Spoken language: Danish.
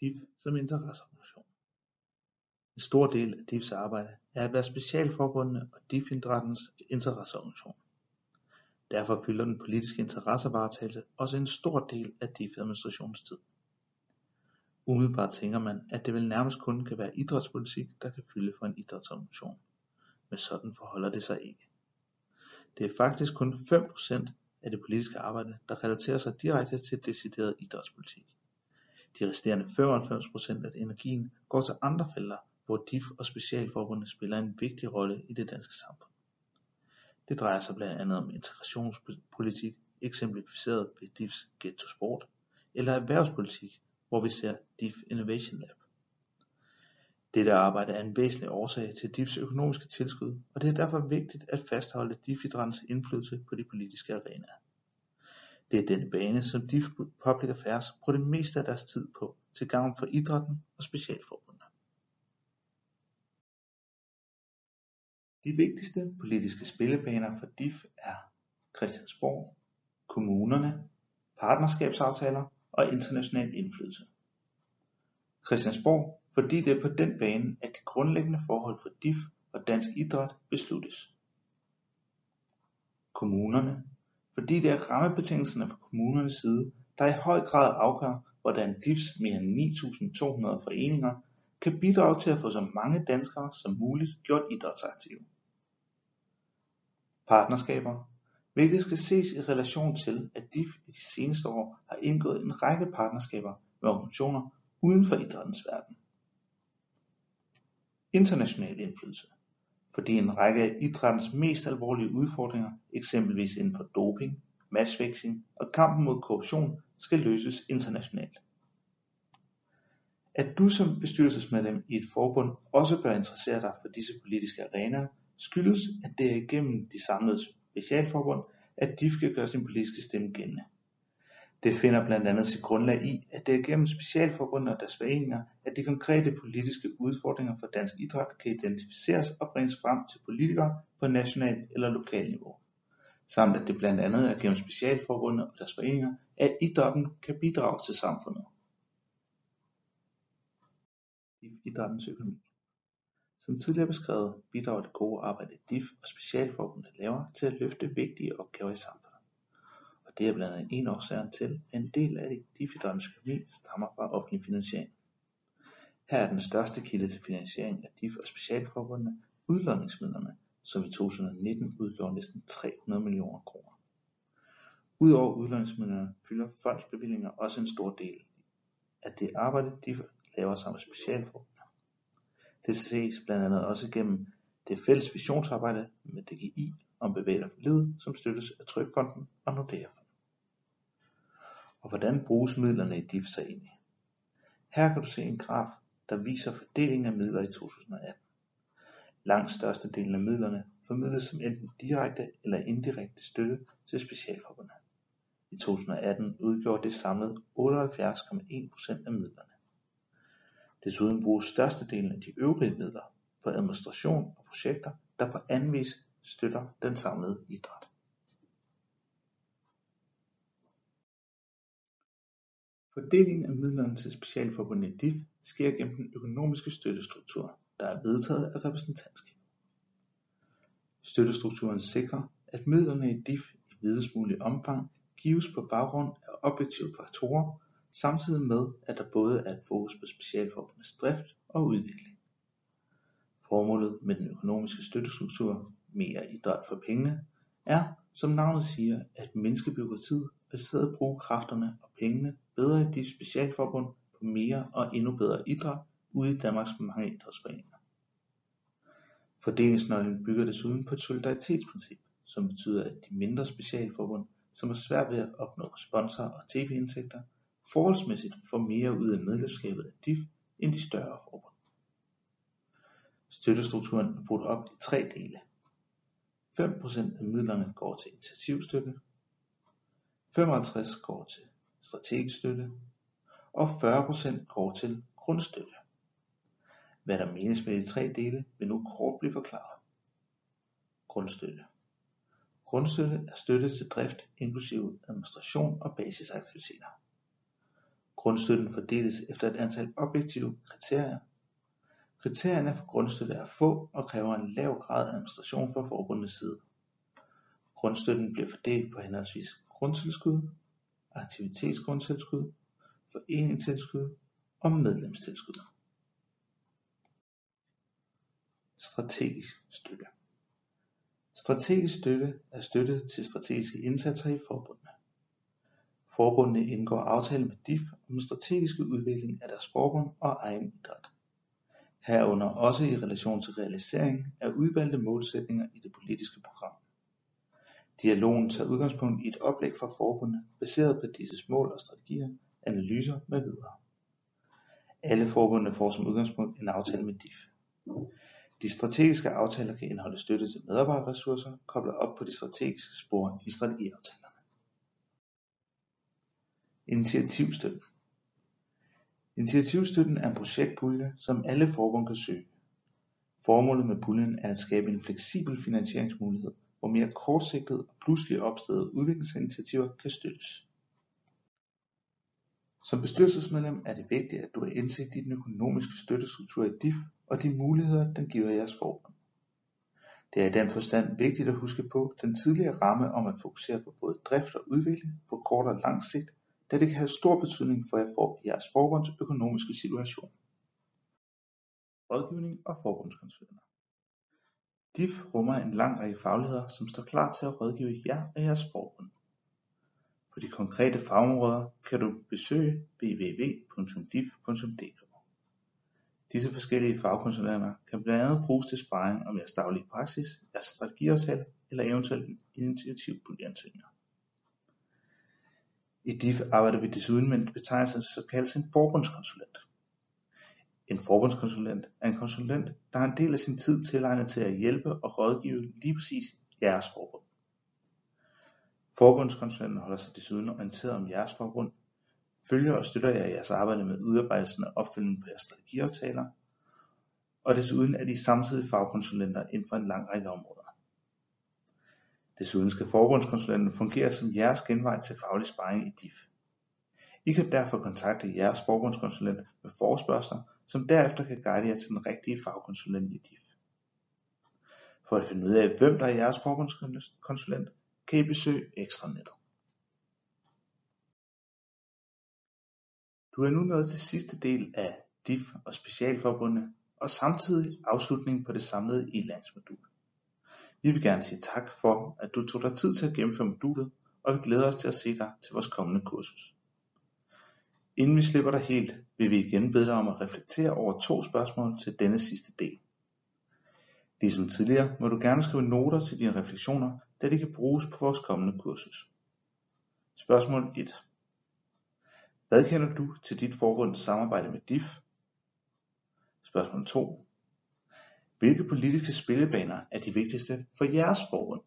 DIF som interesseorganisation. En stor del af DIFs arbejde er at være specialforbundene og DIF-idrættens interesseorganisation. Derfor fylder den politiske interessevaretagelse også en stor del af DIF-administrationens tid. Umiddelbart tænker man, at det vel nærmest kun kan være idrætspolitik, der kan fylde for en idrætsorganisation. Men sådan forholder det sig ikke. Det er faktisk kun 5% af det politiske arbejde, der relaterer sig direkte til decideret idrætspolitik. De resterende 95% af energien går til andre felter, hvor DIF og specialforbundene spiller en vigtig rolle i det danske samfund. Det drejer sig blandt andet om integrationspolitik, eksemplificeret ved DIFs Get to Sport, eller erhvervspolitik, hvor vi ser DIF Innovation Lab. Dette arbejde er en væsentlig årsag til DIFs økonomiske tilskud, og det er derfor vigtigt at fastholde DIF-idrættens indflydelse på de politiske arenaer. Det er denne bane, som DIF Public Affairs bruger det meste af deres tid på, til gavn for idrætten og specialforbundene. De vigtigste politiske spillebaner for DIF er Christiansborg, kommunerne, partnerskabsaftaler og international indflydelse. Christiansborg, fordi det er på den bane, at de grundlæggende forhold for DIF og dansk idræt besluttes. Kommunerne, fordi det er rammebetingelserne fra kommunernes side, der i høj grad afgør, hvordan DIFs mere end 9.200 foreninger kan bidrage til at få så mange danskere som muligt gjort idrætsaktive. Partnerskaber, hvilket skal ses i relation til, at DIF i de seneste år har indgået en række partnerskaber med organisationer uden for idrættens verden. International indflydelse fordi en række af idrættens mest alvorlige udfordringer, eksempelvis inden for doping, matchfixing og kampen mod korruption, skal løses internationalt. At du som bestyrelsesmedlem i et forbund også bør interessere dig for disse politiske arenaer, skyldes at det er igennem de samlede specialforbund, at DIF kan gøre sin politiske stemme gældende. Det finder blandt andet sit grundlag i, at det er gennem specialforbund og deres foreninger, at de konkrete politiske udfordringer for dansk idræt kan identificeres og bringes frem til politikere på national eller lokal niveau. Samt at det blandt andet er gennem specialforbundet og deres foreninger, at idrætten kan bidrage til samfundet. Idrættens økonomi Som tidligere beskrevet bidrager det gode arbejde DIF og specialforbundet laver til at løfte vigtige opgaver i samfundet det er blandt andet en årsag til at en del af DIF-idrættens økonomi stammer fra offentlig finansiering. Her er den største kilde til finansiering af DIF og specialforbundene udlodningsmidlerne, som i 2019 udgjorde næsten 300 millioner kroner. Udover udlodningsmidlerne fylder fondsbevillinger også en stor del af det arbejde, DIF laver sammen med specialforbundene. Det ses blandt andet også gennem det fælles visionsarbejde med DGI om bevægelse for livet, som støttes af Trykfonden og Nordea og hvordan bruges midlerne i DIF så egentlig? Her kan du se en graf, der viser fordelingen af midler i 2018. Langt størstedelen af midlerne formidles som enten direkte eller indirekte støtte til specialforbundet. I 2018 udgjorde det samlet 78,1% af midlerne. Desuden bruges størstedelen af de øvrige midler på administration og projekter, der på anden vis støtter den samlede idræt. Fordelingen af midlerne til specialforbundet DIF sker gennem den økonomiske støttestruktur, der er vedtaget af repræsentantskabet. Støttestrukturen sikrer, at midlerne i DIF i videst mulig omfang gives på baggrund af objektive faktorer, samtidig med at der både er et fokus på specialforbundets drift og udvikling. Formålet med den økonomiske støttestruktur, mere idræt for pengene, er, som navnet siger, at mindske i stedet bruge kræfterne og pengene bedre i de specialforbund på mere og endnu bedre idræt ude i Danmarks mange idrætsforeninger. Fordelingsnøglen bygger desuden på et solidaritetsprincip, som betyder at de mindre specialforbund, som har svært ved at opnå sponsor og tv-indtægter, forholdsmæssigt får mere ud af medlemskabet af DIF end de større forbund. Støttestrukturen er brudt op i tre dele. 5% af midlerne går til initiativstøtte, 55 går til strategisk støtte og 40% går til grundstøtte. Hvad der menes med de tre dele vil nu kort blive forklaret. Grundstøtte Grundstøtte er støtte til drift inklusive administration og basisaktiviteter. Grundstøtten fordeles efter et antal objektive kriterier. Kriterierne for grundstøtte er få og kræver en lav grad af administration fra forbundets side. Grundstøtten bliver fordelt på henholdsvis grundtilskud, aktivitetsgrundtilskud, foreningstilskud og medlemstilskud. Strategisk støtte Strategisk støtte er støtte til strategiske indsatser i forbundene. Forbundene indgår aftale med DIF om den strategiske udvikling af deres forbund og egen idræt, herunder også i relation til realisering af udvalgte målsætninger i det politiske program. Dialogen tager udgangspunkt i et oplæg fra forbundet baseret på disses mål og strategier, analyser med videre. Alle forbundene får som udgangspunkt en aftale med DIF. De strategiske aftaler kan indeholde støtte til medarbejderressourcer koblet op på de strategiske spor i strategiaftalerne. Initiativstøtten Initiativstøtten er en projektpulje, som alle forbund kan søge. Formålet med puljen er at skabe en fleksibel finansieringsmulighed, hvor mere kortsigtede og pludselig opståede udviklingsinitiativer kan støttes. Som bestyrelsesmedlem er det vigtigt, at du har indsigt i den økonomiske støttestruktur i DIF og de muligheder, den giver jeres forbund. Det er i den forstand vigtigt at huske på den tidligere ramme om at fokusere på både drift og udvikling på kort og lang sigt, da det kan have stor betydning for jeres forbunds økonomiske situation. Rådgivning og forbundskonsulenter DIF rummer en lang række fagligheder, som står klar til at rådgive jer og jeres forbund. På de konkrete fagområder kan du besøge www.dif.dk. Disse forskellige fagkonsulenter kan blandt andet bruges til sparring om jeres daglige praksis, jeres strategiaftale eller eventuelt initiativpuljeansøgninger. I DIF arbejder vi desuden med en betegnelse, som kaldes en forbundskonsulent. En forbundskonsulent er en konsulent, der har en del af sin tid tilegnet til at hjælpe og rådgive lige præcis jeres forbund. Forbundskonsulenten holder sig desuden orienteret om jeres forbund, følger og støtter jer i jeres arbejde med udarbejdelsen og opfølgning på jeres strategiaftaler, og desuden er de samtidig fagkonsulenter inden for en lang række områder. Desuden skal forbundskonsulenten fungere som jeres genvej til faglig sparring i DIF. I kan derfor kontakte jeres forbundskonsulent med forespørgsler, som derefter kan guide jer til den rigtige fagkonsulent i DIF. For at finde ud af, hvem der er jeres forbundskonsulent, kan I besøge ekstranettet. Du er nu nået til sidste del af DIF og specialforbundet og samtidig afslutningen på det samlede e-læringsmodul. Vi vil gerne sige tak for, at du tog dig tid til at gennemføre modulet, og vi glæder os til at se dig til vores kommende kursus. Inden vi slipper dig helt, vil vi igen bede dig om at reflektere over to spørgsmål til denne sidste del. Ligesom tidligere må du gerne skrive noter til dine refleksioner, da de kan bruges på vores kommende kursus. Spørgsmål 1. Hvad kender du til dit forbunds samarbejde med DIF? Spørgsmål 2. Hvilke politiske spillebaner er de vigtigste for jeres forbund?